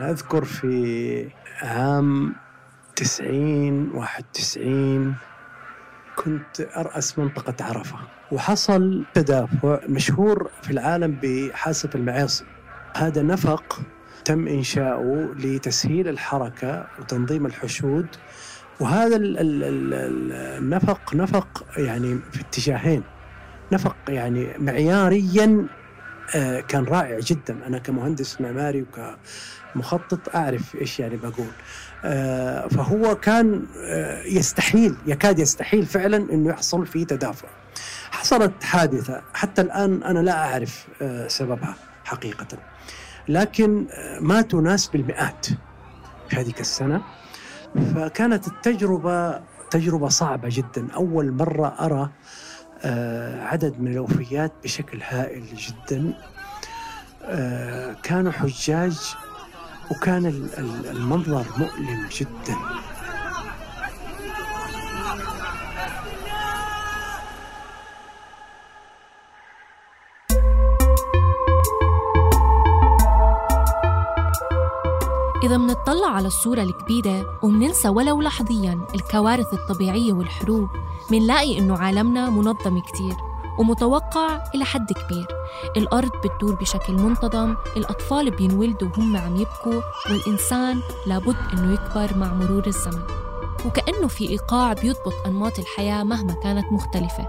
أذكر في عام تسعين واحد تسعين كنت أرأس منطقة عرفة. وحصل تدافع مشهور في العالم بحاسة المعاصي. هذا نفق تم إنشاؤه لتسهيل الحركة وتنظيم الحشود. وهذا النفق نفق يعني في اتجاهين. نفق يعني معياريا كان رائع جدا. أنا كمهندس معماري وكمخطط أعرف إيش يعني بقول. آه، فهو كان آه، يستحيل يكاد يستحيل فعلا إنه يحصل فيه تدافع. حصلت حادثة. حتى الآن أنا لا أعرف سببها حقيقه. لكن ماتوا ناس بالمئات في هذه السنة. فكانت التجربة تجربة صعبة جدا. أول مرة أرى آه، عدد من الوفيات بشكل هائل جدا. آه، كانوا حجاج وكان المنظر مؤلم جدا. إذا منطلع على الصورة الكبيرة ومننسى ولو لحظيا الكوارث الطبيعية والحروب منلاقي إنه عالمنا منظم كتير ومتوقع إلى حد كبير. الأرض بتدور بشكل منتظم الأطفال بينولدوا وهم عم يبكوا والإنسان لابد إنه يكبر مع مرور الزمن. وكأنه في إيقاع بيضبط أنماط الحياة مهما كانت مختلفة.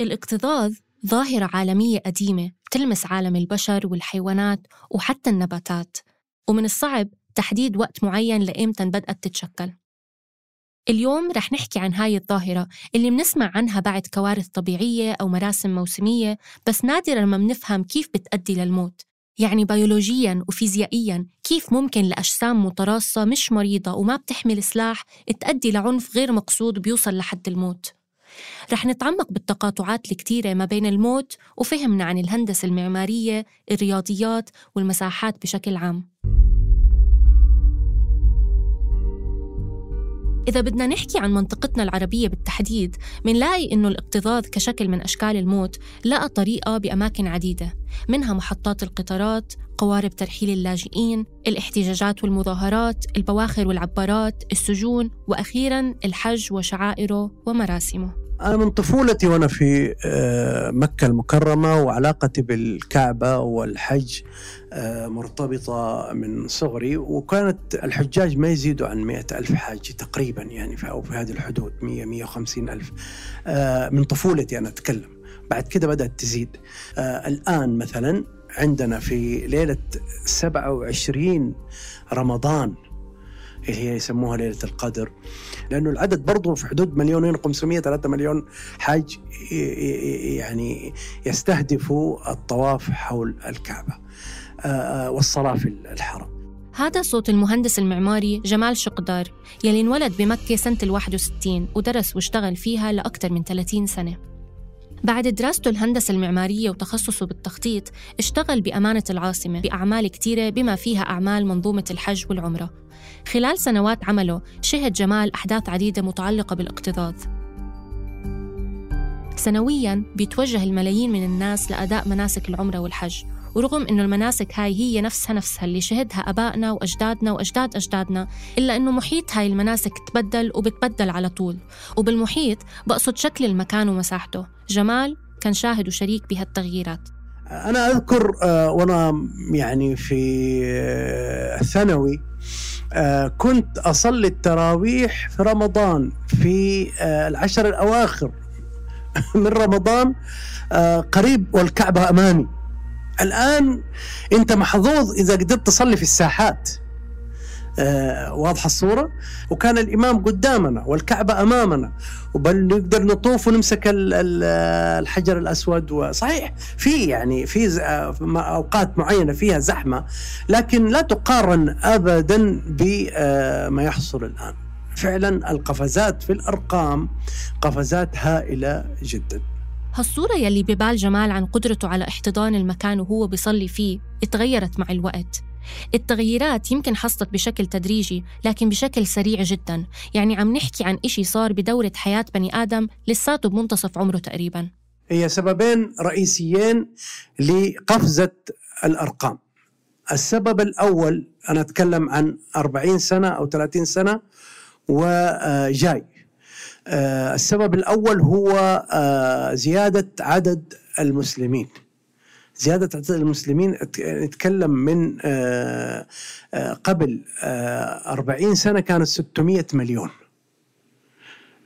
الاكتظاظ ظاهرة عالمية قديمة تلمس عالم البشر والحيوانات وحتى النباتات ومن الصعب تحديد وقت معين لإمتى بدأت تتشكل. اليوم رح نحكي عن هاي الظاهرة اللي بنسمع عنها بعد كوارث طبيعية أو مراسم موسمية بس نادرا ما بنفهم كيف بتأدي للموت يعني بيولوجيا وفيزيائيا كيف ممكن لأجسام متراصة مش مريضة وما بتحمل سلاح تأدي لعنف غير مقصود بيوصل لحد الموت. رح نتعمق بالتقاطعات الكتيرة ما بين الموت وفهمنا عن الهندسة المعمارية الرياضيات والمساحات بشكل عام. إذا بدنا نحكي عن منطقتنا العربية بالتحديد منلاقي إنه الاكتظاظ كشكل من أشكال الموت لقى طريقة بأماكن عديدة منها محطات القطارات قوارب ترحيل اللاجئين الاحتجاجات والمظاهرات البواخر والعبارات السجون وأخيراً الحج وشعائره ومراسمه. أنا من طفولتي وأنا في آه، مكة المكرمة وعلاقتي بالكعبة والحج آه، مرتبطة من صغري وكانت الحجاج ما يزيدوا عن مئة ألف حاج تقريبا يعني أو في هذه الحدود مية مية وخمسين ألف. آه، من طفولتي أنا أتكلم. بعد كده بدأت تزيد. الآن مثلا عندنا في ليلة 27 رمضان اللي هي يسموها ليلة القدر. لأنه العدد برضه في حدود مليونين وخمسمية ثلاثة مليون حاج يعني يستهدفوا الطواف حول الكعبة آه، آه، والصلاة في الحرم. هذا صوت المهندس المعماري جمال شقدار يلي انولد بمكة سنة ال 61 ودرس واشتغل فيها لأكثر من 30 سنة. بعد دراسته الهندسة المعمارية وتخصصه بالتخطيط اشتغل بأمانة العاصمة بأعمال كتيرة بما فيها أعمال منظومة الحج والعمرة. خلال سنوات عمله شهد جمال أحداث عديدة متعلقة بالاكتظاظ سنوياً بيتوجه الملايين من الناس لأداء مناسك العمرة والحج. ورغم إنه المناسك هاي هي نفسها نفسها اللي شهدها أبائنا وأجدادنا وأجداد أجدادنا إلا إنه محيط هاي المناسك تبدل وبتبدل على طول. وبالمحيط بقصد شكل المكان ومساحته. جمال كان شاهد وشريك بهالتغييرات. أنا أذكر آه، وأنا يعني في الثانوي آه، كنت أصلي التراويح في رمضان في آه، العشر الأواخر من رمضان قريب والكعبة أمامي. الآن أنت محظوظ إذا قدرت تصلي في الساحات. آه واضحة الصورة؟ وكان الإمام قدامنا والكعبة أمامنا. وبل نقدر نطوف ونمسك الحجر الأسود. وصحيح في يعني في أوقات معينة فيها زحمة لكن لا تقارن أبدا بما يحصل الآن. فعلا القفزات في الأرقام قفزات هائلة جدا هالصورة يلي ببال جمال عن قدرته على احتضان المكان وهو بيصلي فيه اتغيرت مع الوقت. التغييرات يمكن حصلت بشكل تدريجي لكن بشكل سريع جدا. يعني عم نحكي عن إشي صار بدورة حياة بني آدم لساته بمنتصف عمره تقريبا. هي سببين رئيسيين لقفزة الأرقام. السبب الأول أنا أتكلم عن 40 سنة أو 30 سنة وجاي. السبب الأول هو آه، زيادة عدد المسلمين. زيادة عدد المسلمين نتكلم من آه، قبل 40 سنة كانت 600 مليون.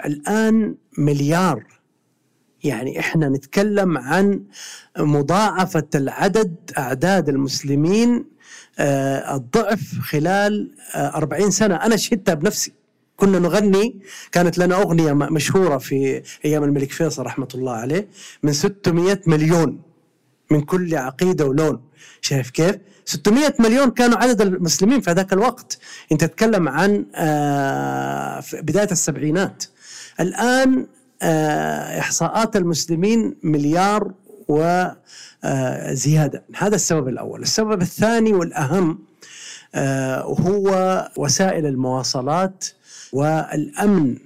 الآن مليار. يعني إحنا نتكلم عن مضاعفة العدد أعداد المسلمين الضعف خلال 40 سنة. أنا شهدتها بنفسي. كنا نغني كانت لنا أغنية مشهورة في أيام الملك فيصل رحمة الله عليه من 600 مليون من كل عقيدة ولون. شايف كيف؟ 600 مليون كانوا عدد المسلمين في ذاك الوقت. انت تتكلم عن آه، بداية السبعينات. الآن آه، إحصاءات المسلمين مليار وزيادة آه، هذا السبب الأول. السبب الثاني والأهم هو وسائل المواصلات. والأمن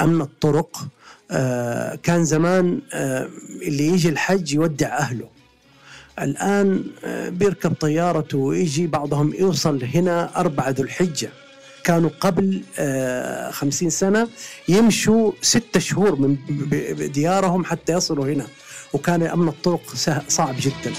أمن الطرق آه، كان زمان آه، اللي يجي الحج يودع أهله. الآن آه، بيركب طيارته ويجي بعضهم يوصل هنا أربعة ذو الحجة. كانوا قبل خمسين سنة يمشوا ستة شهور من ديارهم حتى يصلوا هنا. وكان أمن الطرق صعب جدا.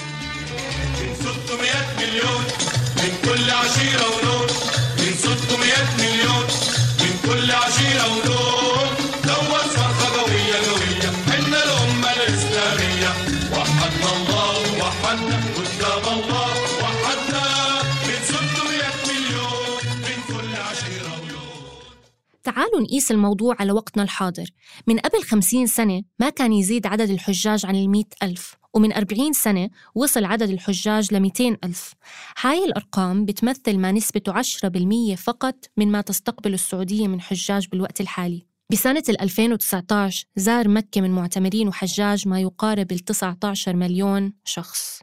تعالوا نقيس الموضوع على وقتنا الحاضر. من قبل خمسين سنة ما كان يزيد عدد الحجاج عن المئة ألف ومن 40 سنة وصل عدد الحجاج ل 200 ألف. هاي الأرقام بتمثل ما نسبته 10% فقط من ما تستقبل السعودية من حجاج بالوقت الحالي. بسنة 2019 زار مكة من معتمرين وحجاج ما يقارب ال 19 مليون شخص.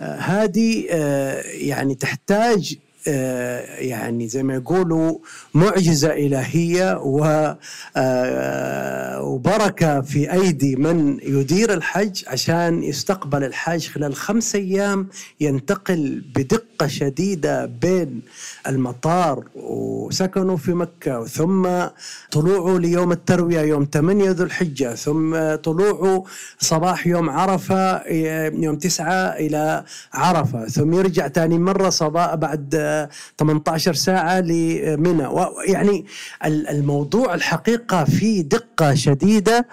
آه، هذه آه، يعني تحتاج يعني زي ما يقولوا معجزة إلهية آه، وبركة في أيدي من يدير الحج عشان يستقبل الحاج خلال خمس أيام ينتقل بدقة شديدة بين المطار وسكنه في مكة ثم طلوعه ليوم التروية يوم 8 ذو الحجة ثم طلوعه صباح يوم عرفة يوم 9 إلى عرفة ثم يرجع ثاني مرة صباح بعد 18 ساعة لمنى. يعني الموضوع الحقيقة فيه دقة شديدة.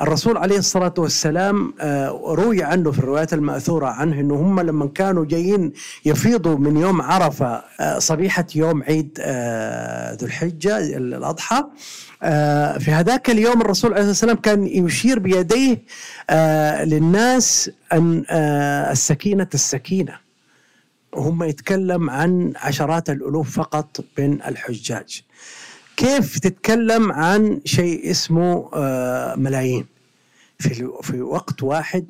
الرسول عليه الصلاة والسلام آه، روي عنه في الروايات المأثورة عنه أنه هم لما كانوا جايين يفيضوا من يوم عرفة آه، صبيحة يوم عيد آه، ذو الحجة الأضحى في هذاك اليوم الرسول عليه الصلاة والسلام كان يشير بيديه للناس أن السكينة السكينة. هم يتكلم عن عشرات الألوف فقط من الحجاج. كيف تتكلم عن شيء اسمه آه، ملايين؟ في في وقت واحد.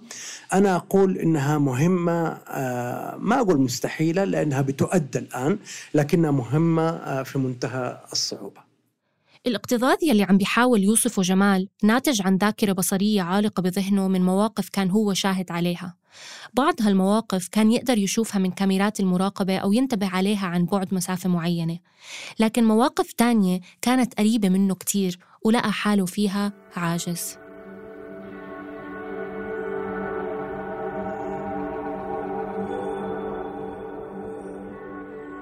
أنا أقول إنها مهمة آه، ما أقول مستحيلة لأنها بتؤدى الآن لكنها مهمة آه، في منتهى الصعوبة. الاكتظاظ يلي عم بيحاول يوصفه جمال ناتج عن ذاكرة بصرية عالقة بذهنه من مواقف كان هو شاهد عليها. بعض هالمواقف كان يقدر يشوفها من كاميرات المراقبة أو ينتبه عليها عن بعد مسافة معينة. لكن مواقف تانية كانت قريبة منه كتير ولقى حاله فيها عاجز.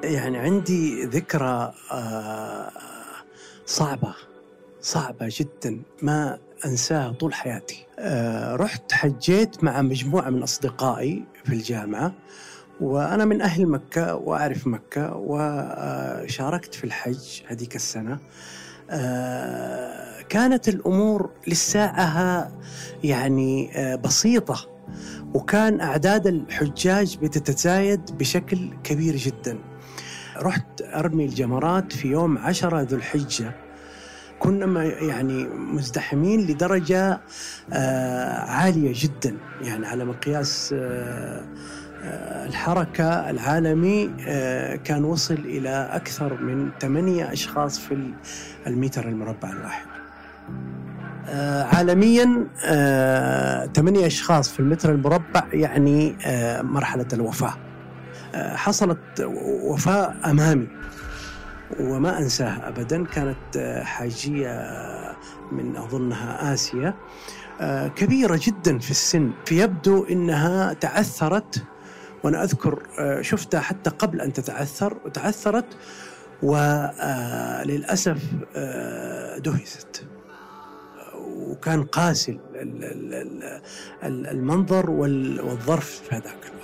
يعني عندي ذكرى آه صعبة صعبة جدا ما أنساها طول حياتي. أه رحت حجيت مع مجموعة من أصدقائي في الجامعة وأنا من أهل مكة وأعرف مكة وشاركت في الحج هذيك السنة. آه، كانت الأمور للساعة يعني آه، بسيطة وكان أعداد الحجاج بتتزايد بشكل كبير جدا. رحت أرمي الجمرات في يوم عشرة ذو الحجة. كنا يعني مزدحمين لدرجة آه، عالية جدا. يعني على مقياس الحركة العالمي كان وصل إلى أكثر من ثمانية أشخاص في المتر المربع الواحد. آه، عالميا آه، ثمانية أشخاص في المتر المربع يعني آه، مرحلة الوفاة. حصلت وفاة أمامي. وما أنساها أبدا كانت حاجية من أظنها آسيا كبيرة جدا في السن. فيبدو أنها تعثرت وأنا أذكر شفتها حتى قبل أن تتعثر وتعثرت وللأسف دهست. وكان قاسي المنظر والظرف في هذاك. الوقت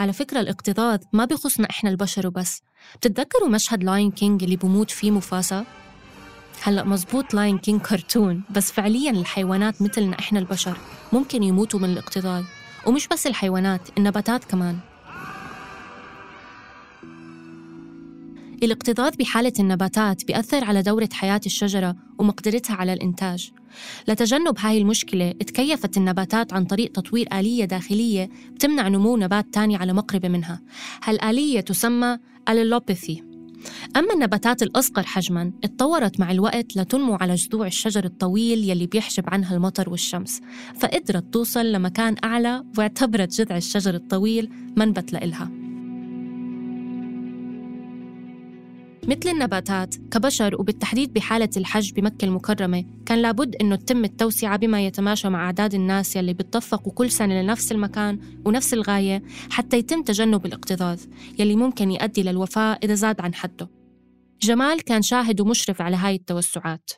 على فكرة الاكتظاظ ما بيخصنا إحنا البشر وبس. بتتذكروا مشهد Lion King اللي بموت فيه موفاسا؟ هلأ مزبوط Lion King كرتون بس فعليا الحيوانات مثلنا إحنا البشر ممكن يموتوا من الاكتظاظ ومش بس الحيوانات النباتات كمان. الاكتظاظ بحالة النباتات بيأثر على دورة حياة الشجرة ومقدرتها على الإنتاج. لتجنب هاي المشكلة تكيفت النباتات عن طريق تطوير آلية داخلية بتمنع نمو نبات تاني على مقربة منها. هالآلية تسمى اللوبيثي أما النباتات الأصغر حجماً اتطورت مع الوقت لتنمو على جذوع الشجر الطويل يلي بيحجب عنها المطر والشمس فقدرت توصل لمكان أعلى واعتبرت جذع الشجر الطويل منبت لإلها. مثل النباتات كبشر وبالتحديد بحالة الحج بمكة المكرمة كان لابد أنه تتم التوسعة بما يتماشى مع أعداد الناس يلي بيتدفقوا كل سنة لنفس المكان ونفس الغاية حتى يتم تجنب الاكتظاظ يلي ممكن يؤدي للوفاة إذا زاد عن حده. جمال كان شاهد ومشرف على هاي التوسعات.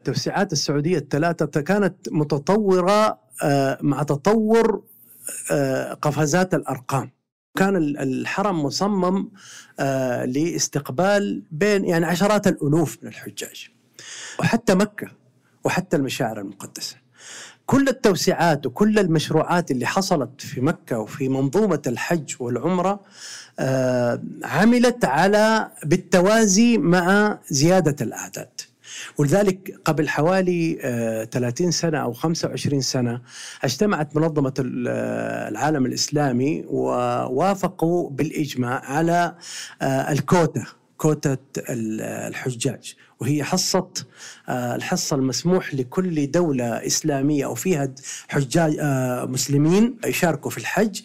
التوسعات السعودية الثلاثة كانت متطورة آه، مع تطور آه، قفزات الأرقام. كان الحرم مصمم آه، لاستقبال بين يعني عشرات الألوف من الحجاج وحتى مكة وحتى المشاعر المقدسة. كل التوسعات وكل المشروعات اللي حصلت في مكة وفي منظومة الحج والعمرة آه، عملت على بالتوازي مع زيادة الأعداد. ولذلك قبل حوالي 30 آه، سنة أو 25 سنة اجتمعت منظمة آه، العالم الإسلامي ووافقوا بالإجماع على آه، الكوتا كوتة الحجاج. وهي حصة الحصة المسموح لكل دولة إسلامية أو فيها حجاج مسلمين يشاركوا في الحج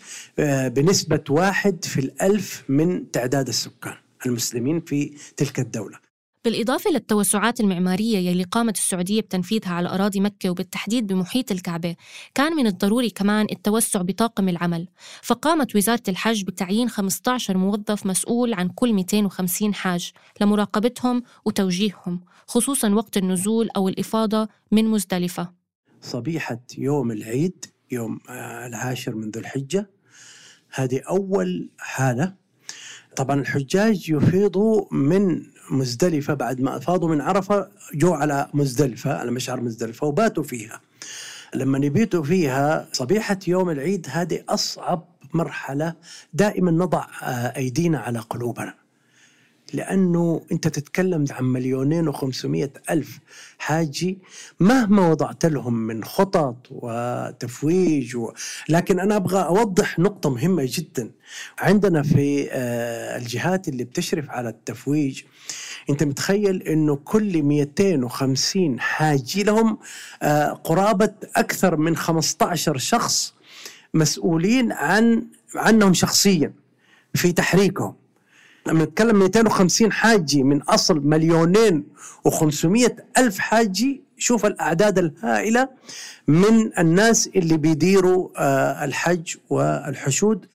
بنسبة واحد في الألف من تعداد السكان المسلمين في تلك الدولة. بالإضافة للتوسعات المعمارية يلي قامت السعودية بتنفيذها على أراضي مكة وبالتحديد بمحيط الكعبة كان من الضروري كمان التوسع بطاقم العمل. فقامت وزارة الحج بتعيين 15 موظف مسؤول عن كل 250 حاج لمراقبتهم وتوجيههم خصوصا وقت النزول أو الإفاضة من مزدلفة. صبيحة يوم العيد يوم آه، العاشر من ذو الحجة. هذه أول حالة. طبعا الحجاج يفيضوا من مزدلفة بعد ما أفاضوا من عرفة جو على مزدلفة على مشعر مزدلفة وباتوا فيها. لما يبيتوا فيها صبيحة يوم العيد هذه أصعب مرحلة دائما نضع أيدينا على قلوبنا. لأنه أنت تتكلم عن مليونين وخمسمائة ألف حاجي مهما وضعت لهم من خطط وتفويج و... لكن أنا أبغى أوضح نقطة مهمة جدا. عندنا في آه، الجهات اللي بتشرف على التفويج أنت متخيل إنه كل 250 حاجي لهم آه، قرابة أكثر من 15 شخص مسؤولين عن عنهم شخصيا في تحريكهم. لما نتكلم 250 حاجي من أصل مليونين و500 ألف حاجي. شوف الأعداد الهائلة من الناس اللي بيديروا آه، الحج والحشود.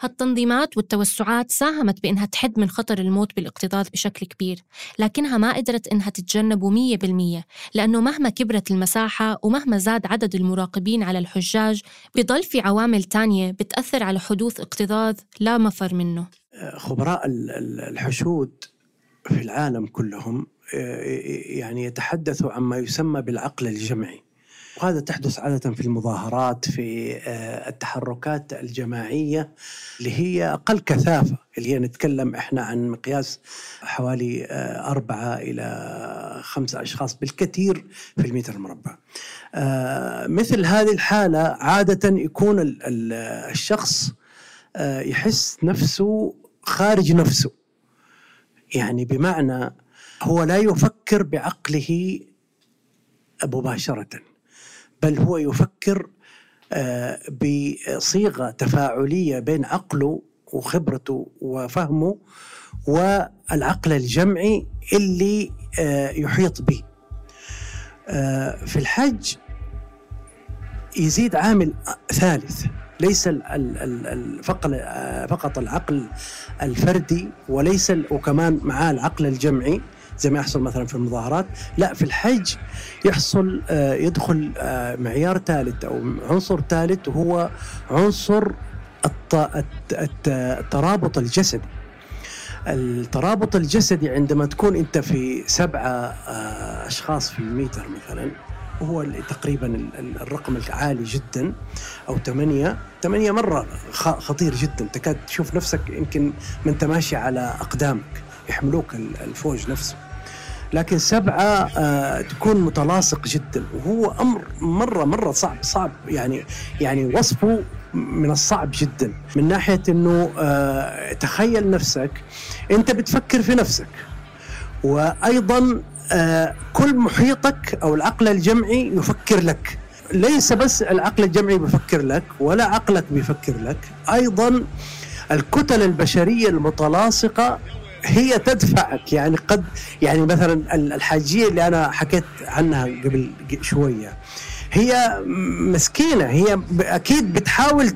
هالتنظيمات والتوسعات ساهمت بإنها تحد من خطر الموت بالاكتظاظ بشكل كبير لكنها ما قدرت إنها تتجنبه مية بالمية لأنه مهما كبرت المساحة ومهما زاد عدد المراقبين على الحجاج بضل في عوامل تانية بتأثر على حدوث اكتظاظ لا مفر منه. خبراء الحشود في العالم كلهم يعني يتحدثوا عما يسمى بالعقل الجمعي. وهذا تحدث عادة في المظاهرات في آه، التحركات الجماعية اللي هي أقل كثافة. اللي هي نتكلم إحنا عن مقياس حوالي آه، أربعة إلى خمسة أشخاص بالكثير في المتر المربع. آه، مثل هذه الحالة عادة يكون الشخص يحس نفسه خارج نفسه. يعني بمعنى هو لا يفكر بعقله مباشرة بل هو يفكر آه، بصيغة تفاعلية بين عقله وخبرته وفهمه والعقل الجمعي اللي آه، يحيط به. آه، في الحج يزيد عامل ثالث. ليس فقط العقل الفردي وليس وكمان معاه العقل الجمعي زي ما يحصل مثلا في المظاهرات. لا في الحج يحصل آه، يدخل آه، معيار ثالث أو عنصر ثالث وهو عنصر الترابط الجسدي. الترابط الجسدي عندما تكون أنت في سبعة آه، أشخاص في الميتر مثلا وهو تقريبا الرقم العالي جدا أو ثمانية. ثمانية مرة خطير جدا. تكاد تشوف نفسك يمكن ما انت ماشي على أقدامك يحملوك الفوج نفسه. لكن سبعة آه تكون متلاصق جدا. وهو أمر مرة مرة صعب صعب. يعني يعني وصفه من الصعب جدا. من ناحية أنه آه تخيل نفسك أنت بتفكر في نفسك. وأيضا كل محيطك أو العقل الجمعي يفكر لك. ليس بس العقل الجمعي بيفكر لك ولا عقلك بيفكر لك. أيضا الكتل البشرية المتلاصقة هي تدفعك. يعني قد يعني مثلا الحاجية اللي أنا حكيت عنها قبل شوية. هي مسكينة. هي أكيد بتحاول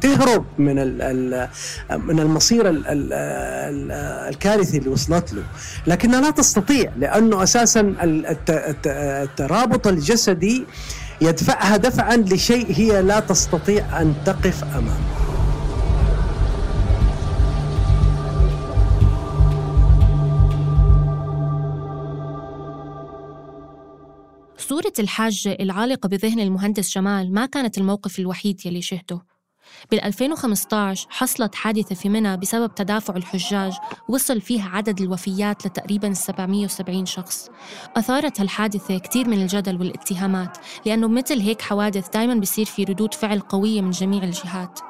تهرب من من المصير الكارثي اللي وصلت له. لكنها لا تستطيع لأنه أساسا الترابط الجسدي يدفعها دفعا لشيء هي لا تستطيع أن تقف أمامه. صورة الحاجة العالقة بذهن المهندس جمال ما كانت الموقف الوحيد يلي شهده. بال 2015 حصلت حادثة في منى بسبب تدافع الحجاج وصل فيها عدد الوفيات لتقريبا 770 شخص. أثارت هالحادثة كثير من الجدل والاتهامات لأنه مثل هيك حوادث دايما بيصير في ردود فعل قوية من جميع الجهات.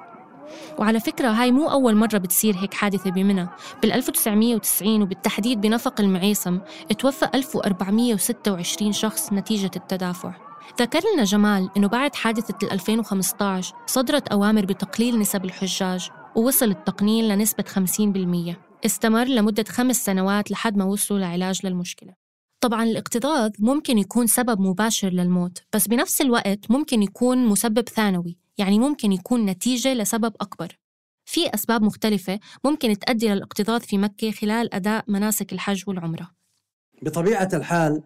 وعلى فكرة هاي مو أول مرة بتصير هيك حادثة بمنى. بال 1990 وبالتحديد بنفق المعيصم توفى 1426 شخص نتيجة التدافع. ذكر لنا جمال أنه بعد حادثة 2015 صدرت أوامر بتقليل نسب الحجاج ووصل التقنين لنسبة 50% استمر لمدة خمس سنوات لحد ما وصلوا لعلاج للمشكلة. طبعا الاكتظاظ ممكن يكون سبب مباشر للموت بس بنفس الوقت ممكن يكون مسبب ثانوي. يعني ممكن يكون نتيجة لسبب أكبر. في أسباب مختلفة ممكن تؤدي للاكتظاظ في مكة خلال أداء مناسك الحج والعمرة. بطبيعة الحال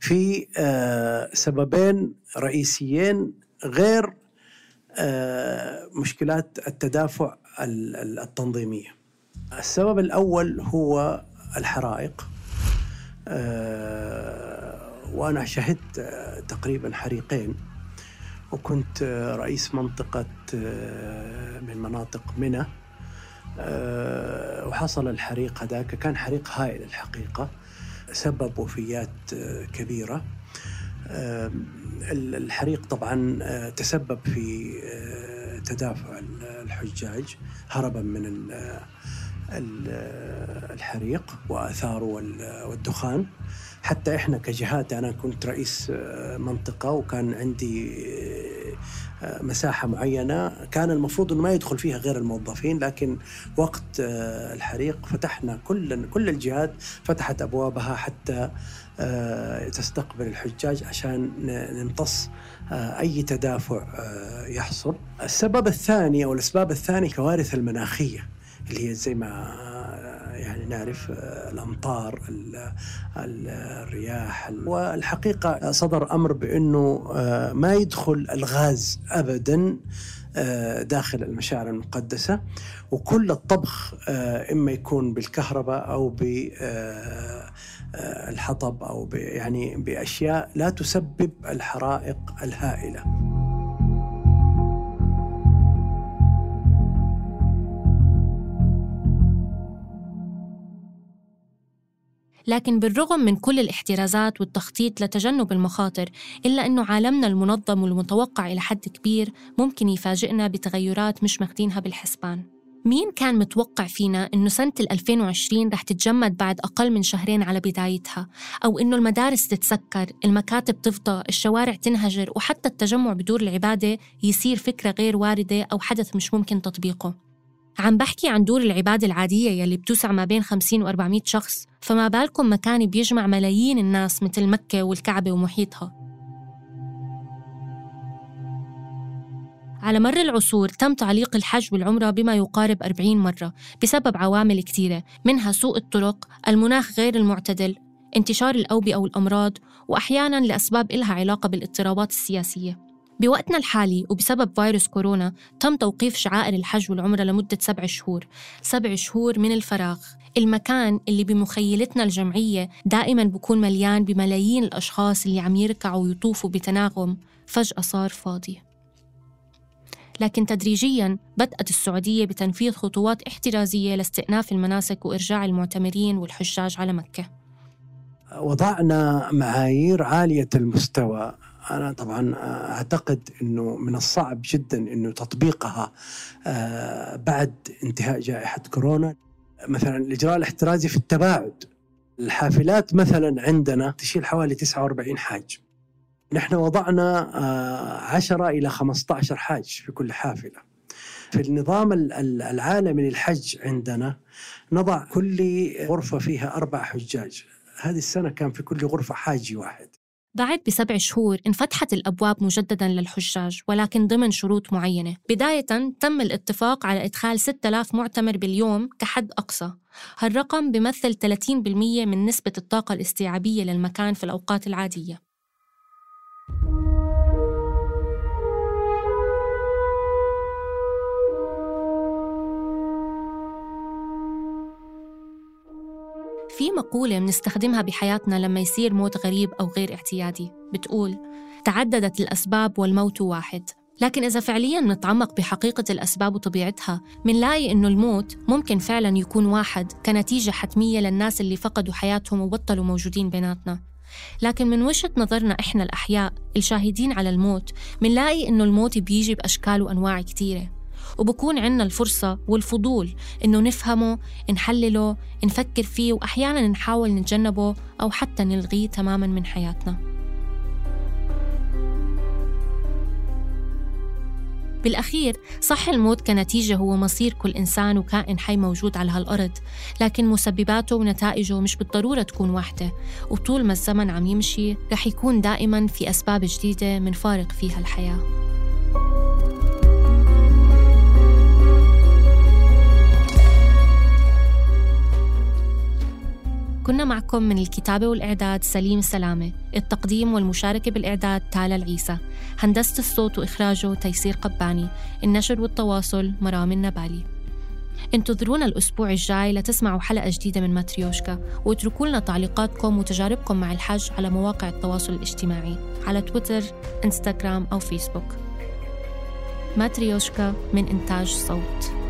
في آه، سببين رئيسيين غير آه، مشكلات التدافع التنظيمية. السبب الأول هو الحرائق آه، وأنا شهدت تقريبا حريقين. وكنت رئيس منطقة آه، من مناطق منى آه، وحصل الحريق هذاك. كان حريق هائل الحقيقة سبب وفيات آه، كبيرة. الحريق طبعا تسبب في تدافع الحجاج هربا من الحريق وآثاره والدخان. حتى إحنا كجهات أنا كنت رئيس منطقة وكان عندي مساحة معينة كان المفروض إنه ما يدخل فيها غير الموظفين لكن وقت الحريق فتحنا كل كل الجهات فتحت أبوابها حتى تستقبل الحجاج عشان نمتص أي تدافع يحصل. السبب الثاني أو الأسباب الثانية الكوارث المناخية اللي هي زي ما يعني نعرف الأمطار الرياح والحقيقة صدر أمر بأنه ما يدخل الغاز ابدا داخل المشاعر المقدسة وكل الطبخ إما يكون بالكهرباء أو بالحطب أو يعني بأشياء لا تسبب الحرائق الهائلة. لكن بالرغم من كل الاحترازات والتخطيط لتجنب المخاطر إلا أنه عالمنا المنظم والمتوقع إلى حد كبير ممكن يفاجئنا بتغيرات مش ماخدينها بالحسبان. مين كان متوقع فينا إنه سنة 2020 رح تتجمد بعد أقل من شهرين على بدايتها؟ أو إنه المدارس تتسكر المكاتب تفضى الشوارع تنهجر وحتى التجمع بدور العبادة يصير فكرة غير واردة أو حدث مش ممكن تطبيقه؟ عم بحكي عن دور العبادة العادية يلي بتوسع ما بين 50 و 400 شخص فما بالكم مكان بيجمع ملايين الناس مثل مكة والكعبة ومحيطها. على مر العصور تم تعليق الحج والعمرة بما يقارب 40 مرة بسبب عوامل كثيرة منها سوء الطرق، المناخ غير المعتدل، انتشار الأوبئة والأمراض وأحياناً لأسباب إلها علاقة بالاضطرابات السياسية. بوقتنا الحالي وبسبب فيروس كورونا تم توقيف شعائر الحج والعمرة لمدة سبع شهور. سبع شهور من الفراغ. المكان اللي بمخيلتنا الجمعية دائما بكون مليان بملايين الأشخاص اللي عم يركعوا ويطوفوا بتناغم. فجأة صار فاضي. لكن تدريجيا بدأت السعودية بتنفيذ خطوات احترازية لاستئناف المناسك وإرجاع المعتمرين والحجاج على مكة. وضعنا معايير عالية المستوى. أنا طبعا أعتقد أنه من الصعب جدا أنه تطبيقها بعد انتهاء جائحة كورونا. مثلا الإجراء الاحترازي في التباعد. الحافلات مثلا عندنا تشيل حوالي 49 حاج. نحن وضعنا 10 إلى 15 حاج في كل حافلة. في النظام العالمي للحج عندنا نضع كل غرفة فيها أربع حجاج. هذه السنة كان في كل غرفة حاجي واحد. بعد بسبع شهور انفتحت الأبواب مجددا للحجاج ولكن ضمن شروط معينة. بداية تم الاتفاق على إدخال 6000 معتمر باليوم كحد أقصى. هالرقم بيمثل 30% من نسبة الطاقة الاستيعابية للمكان في الأوقات العادية. في مقولة بنستخدمها بحياتنا لما يصير موت غريب أو غير اعتيادي بتقول تعددت الأسباب والموت واحد. لكن إذا فعلياً نتعمق بحقيقة الأسباب وطبيعتها منلاقي إنه الموت ممكن فعلاً يكون واحد كنتيجة حتمية للناس اللي فقدوا حياتهم وبطلوا موجودين بيناتنا. لكن من وجهة نظرنا إحنا الأحياء الشاهدين على الموت منلاقي إنه الموت بيجي بأشكال وأنواع كتيرة. وبكون عنا الفرصة والفضول إنه نفهمه نحلله نفكر فيه وأحيانا نحاول نتجنبه أو حتى نلغيه تماما من حياتنا. بالأخير صح الموت كنتيجة هو مصير كل إنسان وكائن حي موجود على هالأرض لكن مسبباته ونتائجه مش بالضرورة تكون واحدة وطول ما الزمن عم يمشي رح يكون دائما في أسباب جديدة منفارق فيها الحياة. كنا معكم من الكتابة والإعداد سليم سلامة التقديم والمشاركة بالإعداد تالا العيسى هندسة الصوت وإخراجه تيسير قباني النشر والتواصل مرام النبالي. انتظرونا الأسبوع الجاي لتسمعوا حلقة جديدة من ماتريوشكا واتركوا لنا تعليقاتكم وتجاربكم مع الحج على مواقع التواصل الاجتماعي على تويتر، إنستغرام أو فيسبوك. ماتريوشكا من إنتاج صوت.